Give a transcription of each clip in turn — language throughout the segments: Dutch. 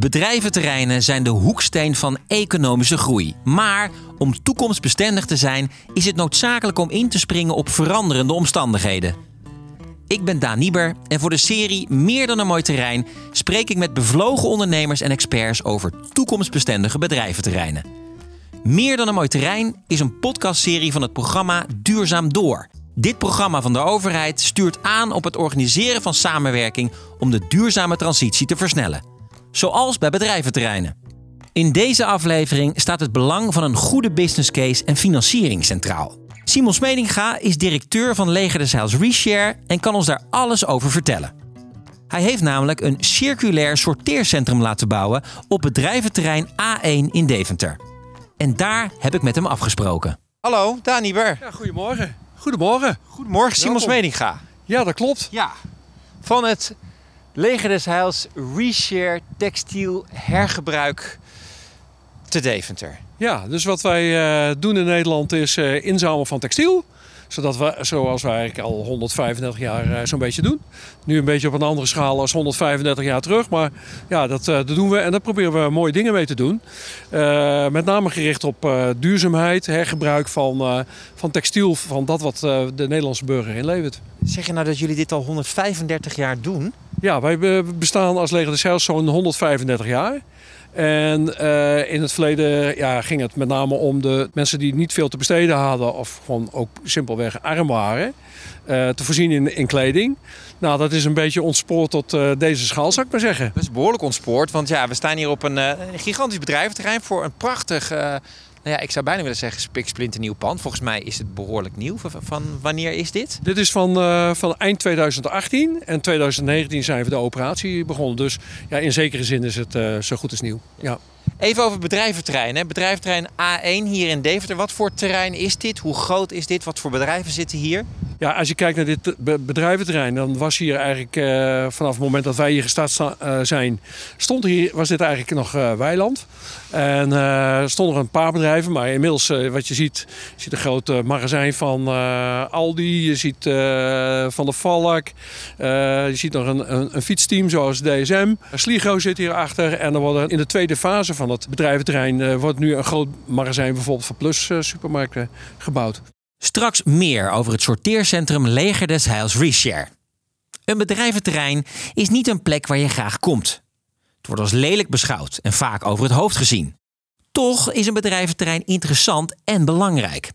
Bedrijventerreinen zijn de hoeksteen van economische groei. Maar om toekomstbestendig te zijn, is het noodzakelijk om in te springen op veranderende omstandigheden. Ik ben Daan Nieber en voor de serie Meer dan een mooi terrein spreek ik met bevlogen ondernemers en experts over toekomstbestendige bedrijventerreinen. Meer dan een mooi terrein is een podcastserie van het programma Duurzaam Door. Dit programma van de overheid stuurt aan op het organiseren van samenwerking om de duurzame transitie te versnellen. Zoals bij bedrijventerreinen. In deze aflevering staat het belang van een goede business case en financiering centraal. Simon Smedinga is directeur van Leger des Heils Reshare en kan ons daar alles over vertellen. Hij heeft namelijk een circulair sorteercentrum laten bouwen op bedrijventerrein A1 in Deventer. En daar heb ik met hem afgesproken. Hallo, Dani Ber. Ja, goedemorgen. Goedemorgen. Goedemorgen, Simon Welkom. Smedinga. Ja, dat klopt. Ja. Van het Leger des Heils Reshare Textiel Hergebruik te Deventer. Ja, dus wat wij eh, doen in Nederland is eh, inzamelen van textiel. Zodat we, zoals wij eigenlijk al 135 jaar eh, zo'n beetje doen. Nu een beetje op een andere schaal als 135 jaar terug. Maar ja, dat, dat doen we en daar proberen we mooie dingen mee te doen. Met name gericht op duurzaamheid, hergebruik van, van textiel. Van dat wat de Nederlandse burger inlevert. Zeg je nou dat jullie dit al 135 jaar doen? Ja, wij be- bestaan als Leger des Heils zo'n 135 jaar. En eh, in het verleden ja, ging het met name om de mensen die niet veel te besteden hadden... of gewoon ook simpelweg arm waren, eh, te voorzien in, in kleding. Nou, dat is een beetje ontspoord tot eh, deze schaal, zou ik maar zeggen. Dat is behoorlijk ontspoord, want ja, we staan hier op een, gigantisch bedrijventerrein voor een prachtig, nou ja, ik zou bijna willen zeggen spiksplinternieuw pand. Volgens mij is het behoorlijk nieuw. Van, wanneer is dit? Dit is van, eh, van eind 2018 en 2019 zijn we de operatie begonnen. Dus ja, in zekere zin is het eh, zo goed als nieuw. Ja. Even over bedrijventerrein. Hè. Bedrijventerrein A1 hier in Deventer. Wat voor terrein is dit? Hoe groot is dit? Wat voor bedrijven zitten hier? Ja, als je kijkt naar dit be- bedrijventerrein, dan was hier eigenlijk eh, vanaf het moment dat wij hier gestart sta- eh, zijn, stond hier, was dit eigenlijk nog eh, weiland. En er stonden er een paar bedrijven, maar inmiddels wat je ziet, je ziet een groot magazijn van Aldi, je ziet van de Valk, je ziet nog een, een, een fietsteam zoals DSM. Sligo zit hierachter en er worden in de tweede fase van het bedrijventerrein eh, wordt nu een groot magazijn bijvoorbeeld van Plus eh, supermarkten gebouwd. Straks meer over het sorteercentrum Leger des Heils Reshare. Een bedrijventerrein is niet een plek waar je graag komt. Het wordt als lelijk beschouwd en vaak over het hoofd gezien. Toch is een bedrijventerrein interessant en belangrijk.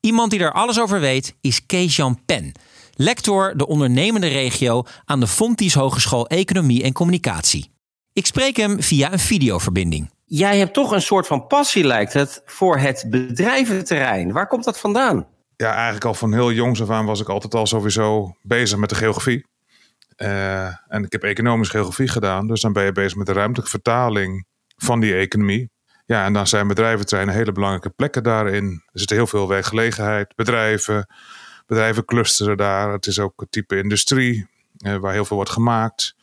Iemand die er alles over weet is Kees-Jan Pen, lector de ondernemende regio aan de Fontys Hogeschool Economie en Communicatie. Ik spreek hem via een videoverbinding. Jij hebt toch een soort van passie, lijkt het, voor het bedrijventerrein. Waar komt dat vandaan? ja, eigenlijk al van heel jongs af aan was ik altijd al sowieso bezig met de geografie. Eh, en ik heb economische geografie gedaan. Dus dan ben je bezig met de ruimtelijke vertaling van die economie. Ja, en dan zijn bedrijventerreinen hele belangrijke plekken daarin. Er zit heel veel werkgelegenheid, bedrijven, bedrijven clusteren daar. Het is ook het type industrie eh, waar heel veel wordt gemaakt.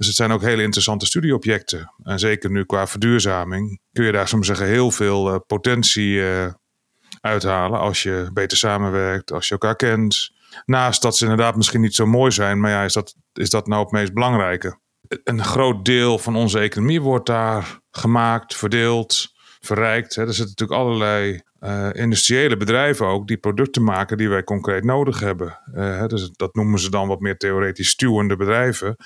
Dus het zijn ook hele interessante studieobjecten. En zeker nu qua verduurzaming kun je daar soms zeggen heel veel eh, potentie eh, uithalen als je beter samenwerkt, als je elkaar kent. Naast dat ze inderdaad misschien niet zo mooi zijn, maar ja, is dat, is dat nou het meest belangrijke? Een groot deel van onze economie wordt daar gemaakt, verdeeld, verrijkt. Er zitten natuurlijk allerlei eh, industriële bedrijven ook die producten maken die wij concreet nodig hebben. Dus dat noemen ze dan wat meer theoretisch stuwende bedrijven.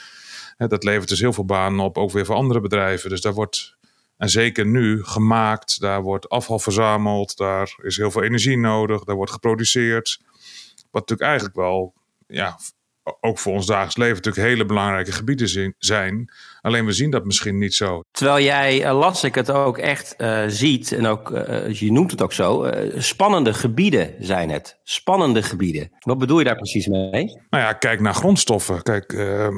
Hè, dat levert dus heel veel banen op, ook weer voor andere bedrijven. Dus daar wordt en zeker nu gemaakt, daar wordt afval verzameld, daar is heel veel energie nodig, daar wordt geproduceerd. Wat natuurlijk eigenlijk wel, ja, ook voor ons dagelijks leven natuurlijk hele belangrijke gebieden zijn. Alleen we zien dat misschien niet zo. Terwijl jij, eh, las ik het ook echt eh, ziet, en ook, eh, je noemt het ook zo, spannende gebieden zijn het. Spannende gebieden. Wat bedoel je daar precies mee? Nou ja, kijk naar grondstoffen. Kijk, ehm,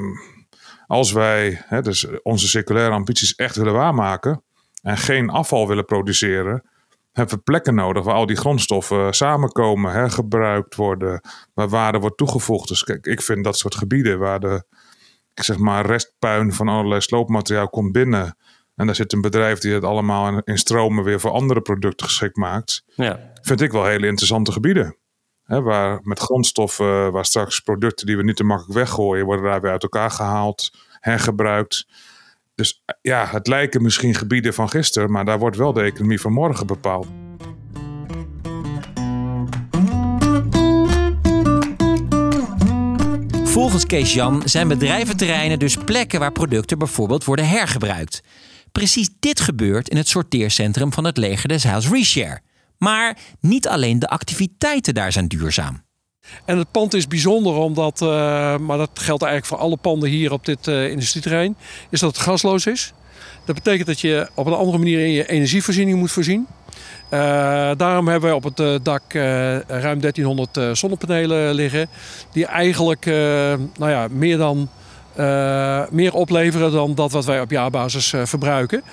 als wij hè, dus onze circulaire ambities echt willen waarmaken en geen afval willen produceren, hebben we plekken nodig waar al die grondstoffen samenkomen, hergebruikt worden, waar waarde wordt toegevoegd. Dus kijk, ik vind dat soort gebieden waar de ik zeg maar, restpuin van allerlei sloopmateriaal komt binnen. En daar zit een bedrijf die het allemaal in- stromen weer voor andere producten geschikt maakt. Ja. Vind ik wel hele interessante gebieden. Waar met grondstoffen, waar straks producten die we niet te makkelijk weggooien, worden daar weer uit elkaar gehaald, hergebruikt. Dus ja, het lijken misschien gebieden van gisteren, maar daar wordt wel de economie van morgen bepaald. Volgens Kees Jan zijn bedrijventerreinen dus plekken waar producten bijvoorbeeld worden hergebruikt. Precies dit gebeurt in het sorteercentrum van het leger des Heils Reshare. Maar niet alleen de activiteiten daar zijn duurzaam. En het pand is bijzonder omdat, uh, maar dat geldt eigenlijk voor alle panden hier op dit uh, industrieterrein, is dat het gasloos is. Dat betekent dat je op een andere manier in je energievoorziening moet voorzien. Uh, daarom hebben we op het dak ruim 1300 zonnepanelen liggen. Die eigenlijk nou ja, meer, dan, meer opleveren dan dat wat wij op jaarbasis verbruiken.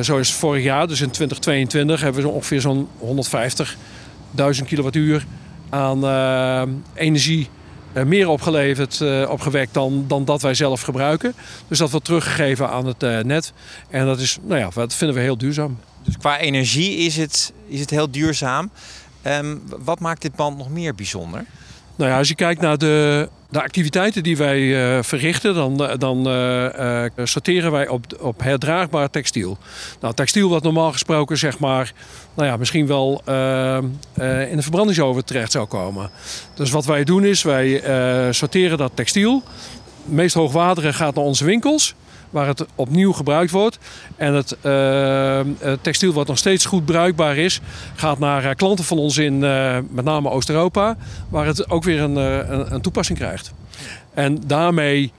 zo is vorig jaar, dus in 2022, hebben we ongeveer zo'n 150.000 kilowattuur aan energie meer opgeleverd, opgewekt dan, dan dat wij zelf gebruiken. Dus dat wordt teruggegeven aan het net. En dat, is, nou ja, dat vinden we heel duurzaam. Dus qua energie is het, is het heel duurzaam. Um, wat maakt dit pand nog meer bijzonder? Nou ja, als je kijkt naar de, de activiteiten die wij uh, verrichten, dan, dan uh, uh, sorteren wij op, op herdraagbaar textiel. Nou, textiel wat normaal gesproken zeg maar, nou ja, misschien wel in de verbrandingsoven terecht zou komen. Dus wat wij doen is, wij sorteren dat textiel. Het meest hoogwaardige gaat naar onze winkels waar het opnieuw gebruikt wordt. En het, uh, textiel wat nog steeds goed bruikbaar is, gaat naar uh, klanten van ons in uh, met name Oost-Europa, waar het ook weer een, een, toepassing krijgt. En daarmee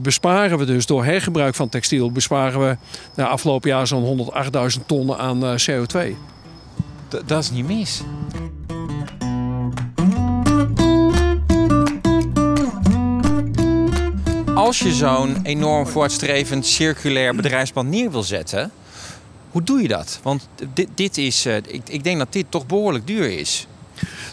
besparen we dus door hergebruik van textiel, besparen we nou, afgelopen jaar zo'n 108.000 tonnen aan CO2. D dat is niet mis. Als je zo'n enorm voortstrevend circulair bedrijfsplan neer wil zetten, hoe doe je dat? Want dit, dit is, uh, ik, ik denk dat dit toch behoorlijk duur is.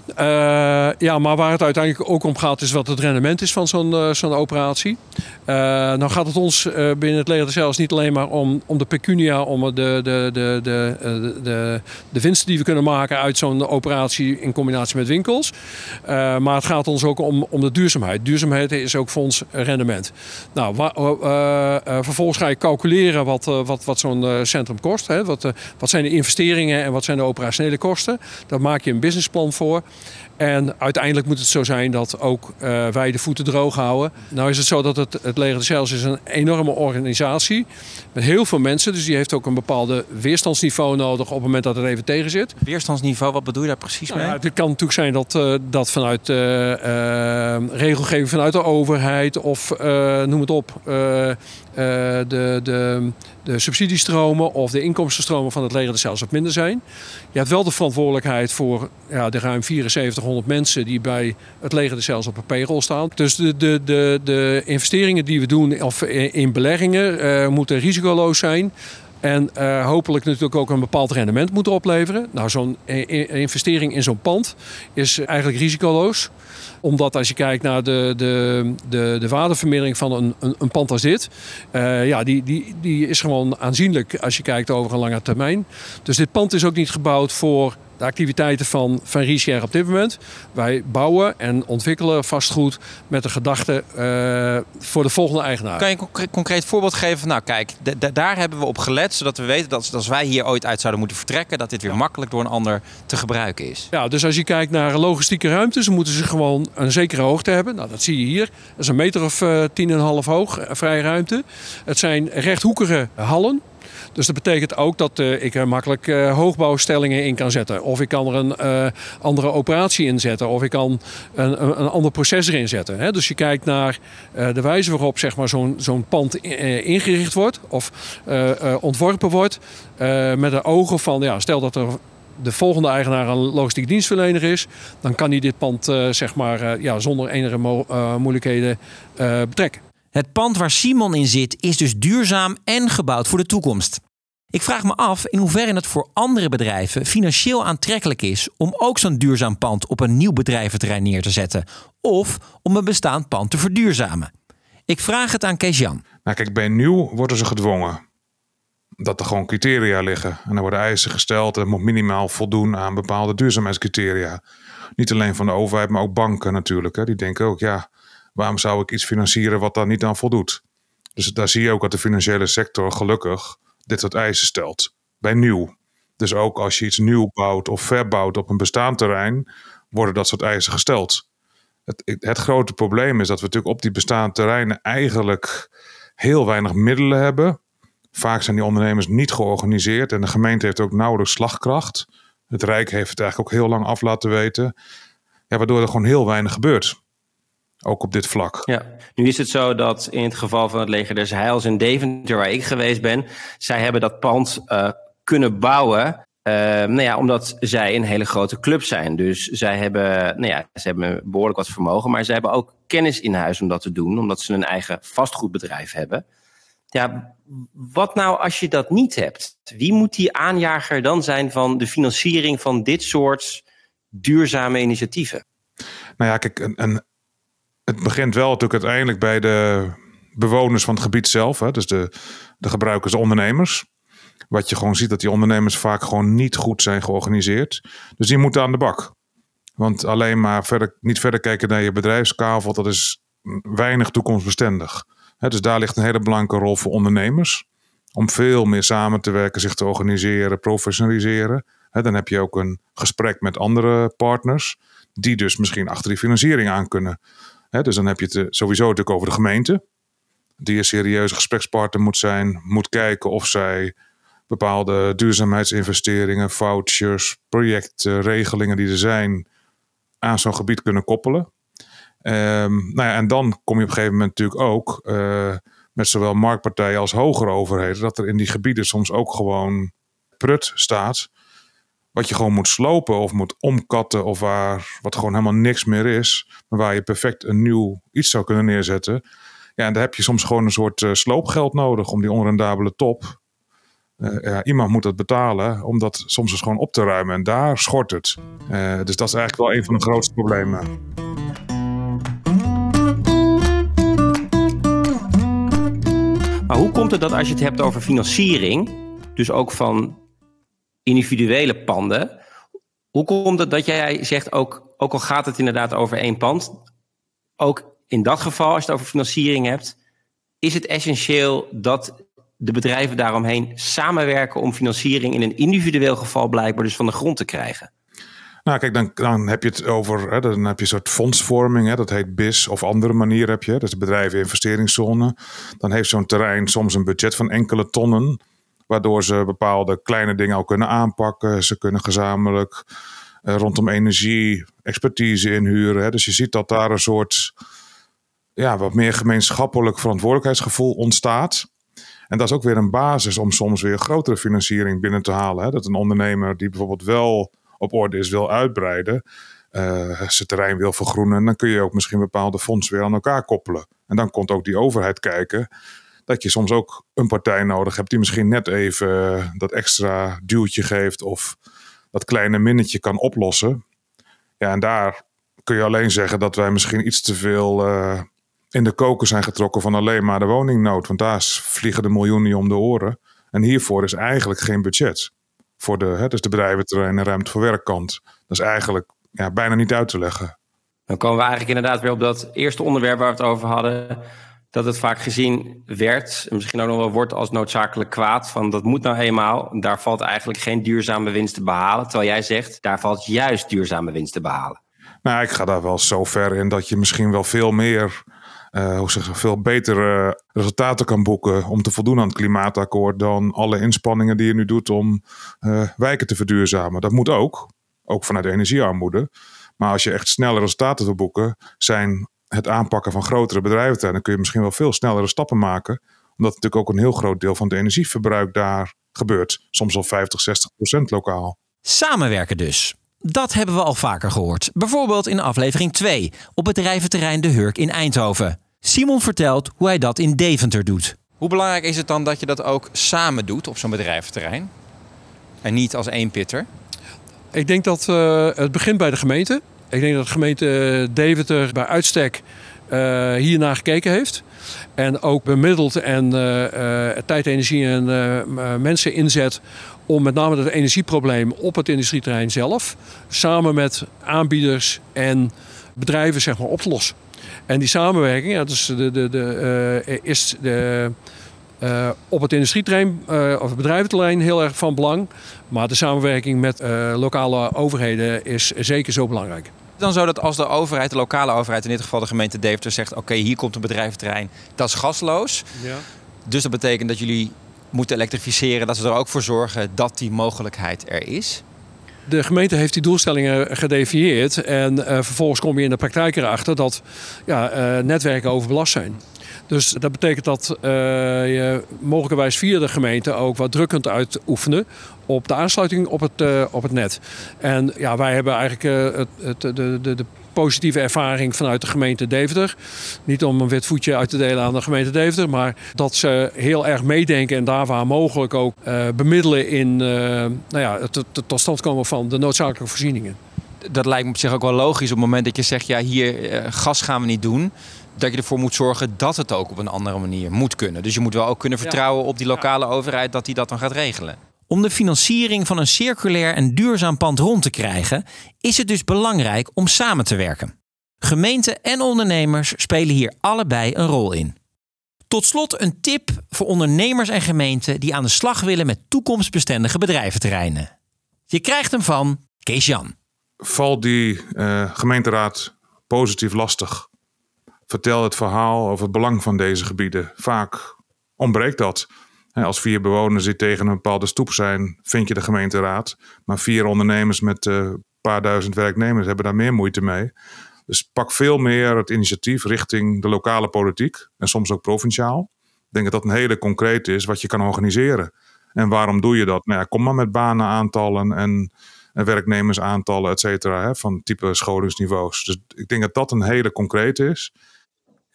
Uh, ja, maar waar het uiteindelijk ook om gaat, is wat het rendement is van zo'n uh, zo'n operatie. Uh, nou gaat het ons binnen het leger zelfs niet alleen maar om, om de pecunia, om de, de, de, de, de, de winsten die we kunnen maken uit zo'n operatie in combinatie met winkels. maar het gaat ons ook om, om de duurzaamheid. Duurzaamheid is ook voor ons rendement. Nou, vervolgens ga je calculeren wat, wat, wat zo'n centrum kost. Hè? Wat, wat zijn de investeringen en wat zijn de operationele kosten. Daar maak je een businessplan voor. En uiteindelijk moet het zo zijn dat ook uh, wij de voeten droog houden. Nou is het zo dat het, het Leger de Zeils is een enorme organisatie met heel veel mensen. Dus die heeft ook een bepaalde weerstandsniveau nodig op het moment dat het even tegen zit. Weerstandsniveau, wat bedoel je daar precies mee? Nou, het kan natuurlijk zijn dat, uh, dat vanuit uh, regelgeving vanuit de overheid of noem het op, de, de, de subsidiestromen of de inkomstenstromen van het leger de zelfs wat minder zijn. Je hebt wel de verantwoordelijkheid voor ja, de ruim 7400 mensen die bij het leger de zelfs op een payroll staan. Dus de, de, de, de investeringen die we doen of in beleggingen uh, moeten risicoloos zijn. En uh, hopelijk natuurlijk ook een bepaald rendement moeten opleveren. Nou, zo'n investering in zo'n pand is eigenlijk risicoloos omdat als je kijkt naar de, de, de, de waardevermindering van een, een, een pand als dit, uh, ja, die, die, die is gewoon aanzienlijk als je kijkt over een lange termijn. Dus dit pand is ook niet gebouwd voor de activiteiten van, van Richier op dit moment. Wij bouwen en ontwikkelen vastgoed met de gedachte uh, voor de volgende eigenaar. Kan je een concreet voorbeeld geven van, nou kijk, daar hebben we op gelet, zodat we weten dat als wij hier ooit uit zouden moeten vertrekken, dat dit weer makkelijk door een ander te gebruiken is. Ja, dus als je kijkt naar logistieke ruimtes, moeten ze gewoon een zekere hoogte hebben. Nou, dat zie je hier. Dat is een meter of uh, tien en een half hoog, uh, vrije ruimte. Het zijn rechthoekige hallen. Dus dat betekent ook dat uh, ik er makkelijk uh, hoogbouwstellingen in kan zetten. Of ik kan er een andere operatie in zetten. Of ik kan een, een, ander proces erin zetten. Hè? Dus je kijkt naar de wijze waarop zeg maar, zo'n pand ingericht wordt. Of ontworpen wordt. met de ogen van, ja, stel dat er de volgende eigenaar een logistiek dienstverlener is, dan kan hij dit pand zeg maar, ja, zonder enige mo moeilijkheden betrekken. Het pand waar Simon in zit is dus duurzaam en gebouwd voor de toekomst. Ik vraag me af in hoeverre het voor andere bedrijven financieel aantrekkelijk is om ook zo'n duurzaam pand op een nieuw bedrijventerrein neer te zetten of om een bestaand pand te verduurzamen. Ik vraag het aan Kees Jan. Nou, kijk, bij nieuw worden ze gedwongen dat er gewoon criteria liggen. En er worden eisen gesteld. Er moet minimaal voldoen aan bepaalde duurzaamheidscriteria. Niet alleen van de overheid, maar ook banken natuurlijk. Hè. Die denken ook, ja, waarom zou ik iets financieren wat daar niet aan voldoet? Dus daar zie je ook dat de financiële sector gelukkig dit soort eisen stelt. Bij nieuw. Dus ook als je iets nieuw bouwt of verbouwt op een bestaand terrein, worden dat soort eisen gesteld. Het, het grote probleem is dat we natuurlijk op die bestaande terreinen eigenlijk heel weinig middelen hebben. Vaak zijn die ondernemers niet georganiseerd en de gemeente heeft ook nauwelijks slagkracht. Het Rijk heeft het eigenlijk ook heel lang af laten weten. Ja, waardoor er gewoon heel weinig gebeurt. Ook op dit vlak. Ja, nu is het zo dat in het geval van het leger des Heils in Deventer, waar ik geweest ben, zij hebben dat pand uh, kunnen bouwen. Uh, nou ja, omdat zij een hele grote club zijn. Dus zij hebben, nou ja, ze hebben behoorlijk wat vermogen, maar ze hebben ook kennis in huis om dat te doen, omdat ze een eigen vastgoedbedrijf hebben. Ja, wat nou als je dat niet hebt? Wie moet die aanjager dan zijn van de financiering van dit soort duurzame initiatieven? Nou ja, kijk, een, het begint wel natuurlijk uiteindelijk bij de bewoners van het gebied zelf. Hè, dus de, de gebruikers, de ondernemers. Wat je gewoon ziet dat die ondernemers vaak gewoon niet goed zijn georganiseerd. Dus die moeten aan de bak. Want alleen maar verder, niet verder kijken naar je bedrijfskavel, dat is weinig toekomstbestendig. dus daar ligt een hele belangrijke rol voor ondernemers. Om veel meer samen te werken, zich te organiseren, professionaliseren. dan heb je ook een gesprek met andere partners, die dus misschien achter die financiering aan kunnen. Dus dan heb je het eh, sowieso natuurlijk over de gemeente, die een serieuze gesprekspartner moet zijn, moet kijken of zij bepaalde duurzaamheidsinvesteringen, vouchers, projecten, regelingen die er zijn, aan zo'n gebied kunnen koppelen. Um, nou ja, en dan kom je op een gegeven moment natuurlijk ook uh, met zowel marktpartijen als hogere overheden, dat er in die gebieden soms ook gewoon prut staat. Wat je gewoon moet slopen of moet omkatten, of waar wat gewoon helemaal niks meer is, maar waar je perfect een nieuw iets zou kunnen neerzetten. Ja, en daar heb je soms gewoon een soort uh, sloopgeld nodig om die onrendabele top uh, ja, iemand moet dat betalen om dat soms eens gewoon op te ruimen. En daar schort het. Uh, dus dat is eigenlijk wel een van de grootste problemen. Maar hoe komt het dat als je het hebt over financiering, dus ook van individuele panden, hoe komt het dat jij zegt, ook, ook al gaat het inderdaad over één pand, ook in dat geval, als je het over financiering hebt, is het essentieel dat de bedrijven daaromheen samenwerken om financiering in een individueel geval blijkbaar dus van de grond te krijgen? Nou, kijk, dan, dan heb je het over, hè, dan heb je een soort fondsvorming, hè, dat heet BIS of andere manier heb je, de bedrijven investeringszone. Dan heeft zo'n terrein soms een budget van enkele tonnen, waardoor ze bepaalde kleine dingen ook kunnen aanpakken. Ze kunnen gezamenlijk eh, rondom energie expertise inhuren. Hè. Dus je ziet dat daar een soort, ja, wat meer gemeenschappelijk verantwoordelijkheidsgevoel ontstaat. En dat is ook weer een basis om soms weer grotere financiering binnen te halen. Hè? Dat een ondernemer die bijvoorbeeld wel op orde is, wil uitbreiden, uh, zijn terrein wil vergroenen, dan kun je ook misschien bepaalde fondsen weer aan elkaar koppelen. En dan komt ook die overheid kijken dat je soms ook een partij nodig hebt die misschien net even dat extra duwtje geeft of dat kleine minnetje kan oplossen. Ja, en daar kun je alleen zeggen dat wij misschien iets te veel uh, in de koker zijn getrokken van alleen maar de woningnood. Want daar vliegen de miljoenen om de oren. En hiervoor is eigenlijk geen budget. Voor de, hè, dus de bedrijventerrein en ruimte voor werkkant. Dat is eigenlijk ja, bijna niet uit te leggen. Dan komen we eigenlijk inderdaad weer op dat eerste onderwerp waar we het over hadden. Dat het vaak gezien werd, en misschien ook nog wel wordt als noodzakelijk kwaad. Van dat moet nou eenmaal. Daar valt eigenlijk geen duurzame winst te behalen. Terwijl jij zegt, daar valt juist duurzame winst te behalen. Nou, ik ga daar wel zo ver in dat je misschien wel veel meer uh, hoe zeg, veel betere resultaten kan boeken om te voldoen aan het klimaatakkoord dan alle inspanningen die je nu doet om uh, wijken te verduurzamen. Dat moet ook, ook vanuit de energiearmoede. Maar als je echt snelle resultaten wil boeken, zijn het aanpakken van grotere bedrijven, dan kun je misschien wel veel snellere stappen maken. Omdat natuurlijk ook een heel groot deel van het energieverbruik daar gebeurt. Soms al 50, 60 procent lokaal. Samenwerken dus. Dat hebben we al vaker gehoord. Bijvoorbeeld in aflevering 2 op bedrijventerrein De Hurk in Eindhoven. Simon vertelt hoe hij dat in Deventer doet. Hoe belangrijk is het dan dat je dat ook samen doet op zo'n bedrijventerrein? En niet als één pitter? Ik denk dat uh, het begint bij de gemeente. Ik denk dat de gemeente Deventer bij uitstek uh, hiernaar gekeken heeft. En ook bemiddeld en uh, tijd, energie en mensen inzet om met name het energieprobleem op het industrieterrein zelf, samen met aanbieders en bedrijven zeg maar, op te lossen. En die samenwerking ja, dus de, de, de, uh, is de, uh, op het industrieterrein uh, of het bedrijventerrein heel erg van belang. Maar de samenwerking met lokale overheden is zeker zo belangrijk. Dan zo dat als de overheid, de lokale overheid, in dit geval de gemeente Deventer, zegt: Oké, okay, hier komt een bedrijventerrein, dat is gasloos. Ja. Dus dat betekent dat jullie moeten elektrificeren, dat ze er ook voor zorgen dat die mogelijkheid er is. De gemeente heeft die doelstellingen gedefinieerd. En uh, vervolgens kom je in de praktijk erachter dat ja, uh, netwerken overbelast zijn. Dus dat betekent dat uh, je mogelijkerwijs via de gemeente ook wat druk kunt uitoefenen op de aansluiting op het, op het net. En ja, wij hebben eigenlijk het, het, de, de, de positieve ervaring vanuit de gemeente Deventer. Niet om een wit voetje uit te delen aan de gemeente Deventer, maar dat ze heel erg meedenken en daar waar mogelijk ook bemiddelen in nou ja, het, het, tot stand komen van de noodzakelijke voorzieningen. Dat lijkt me op zich ook wel logisch op het moment dat je zegt, ja hier gas gaan we niet doen dat je ervoor moet zorgen dat het ook op een andere manier moet kunnen. Dus je moet wel ook kunnen vertrouwen op die lokale overheid dat die dat dan gaat regelen. Om de financiering van een circulair en duurzaam pand rond te krijgen, is het dus belangrijk om samen te werken. Gemeenten en ondernemers spelen hier allebei een rol in. Tot slot een tip voor ondernemers en gemeenten die aan de slag willen met toekomstbestendige bedrijventerreinen. Je krijgt hem van Kees Jan. Val die uh, gemeenteraad positief lastig. Vertel het verhaal over het belang van deze gebieden. Vaak ontbreekt dat. Als vier bewoners die tegen een bepaalde stoep zijn, vind je de gemeenteraad. Maar vier ondernemers met een uh, paar duizend werknemers hebben daar meer moeite mee. Dus pak veel meer het initiatief richting de lokale politiek en soms ook provinciaal. Ik denk dat dat een hele concreet is wat je kan organiseren. En waarom doe je dat? Nou ja, kom maar met banenaantallen en, en werknemersaantallen, et cetera, van type scholingsniveaus. Dus ik denk dat dat een hele concreet is.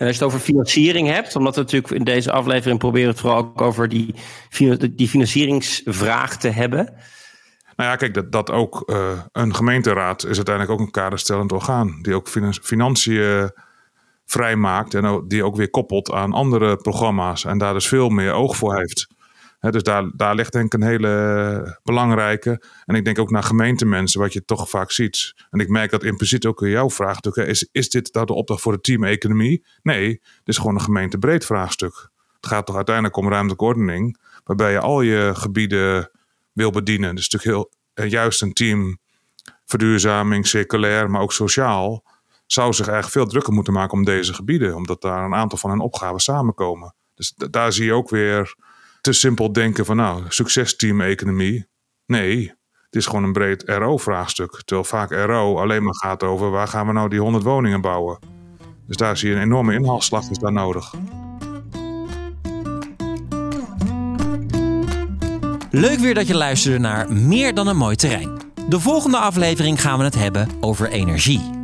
En als je het over financiering hebt, omdat we natuurlijk in deze aflevering proberen het vooral ook over die, die financieringsvraag te hebben. Nou ja, kijk, dat, dat ook uh, een gemeenteraad is uiteindelijk ook een kaderstellend orgaan. Die ook financiën vrijmaakt en die ook weer koppelt aan andere programma's. En daar dus veel meer oog voor heeft dus daar, daar ligt denk ik een hele belangrijke. En ik denk ook naar gemeentemensen, wat je toch vaak ziet. En ik merk dat impliciet ook in jouw vraag. Is, is dit nou de opdracht voor de team-economie? Nee, dit is gewoon een gemeentebreed vraagstuk. Het gaat toch uiteindelijk om ruimtelijke ordening. Waarbij je al je gebieden wil bedienen. Dus natuurlijk heel, eh, juist een team verduurzaming, circulair, maar ook sociaal. Zou zich eigenlijk veel drukker moeten maken om deze gebieden. Omdat daar een aantal van hun opgaven samenkomen. Dus daar zie je ook weer te simpel denken van nou, succesteam-economie. Nee, het is gewoon een breed RO-vraagstuk. Terwijl vaak RO alleen maar gaat over waar gaan we nou die 100 woningen bouwen. Dus daar zie je een enorme inhaalslag is daar nodig. Leuk weer dat je luisterde naar Meer dan een mooi terrein. De volgende aflevering gaan we het hebben over energie.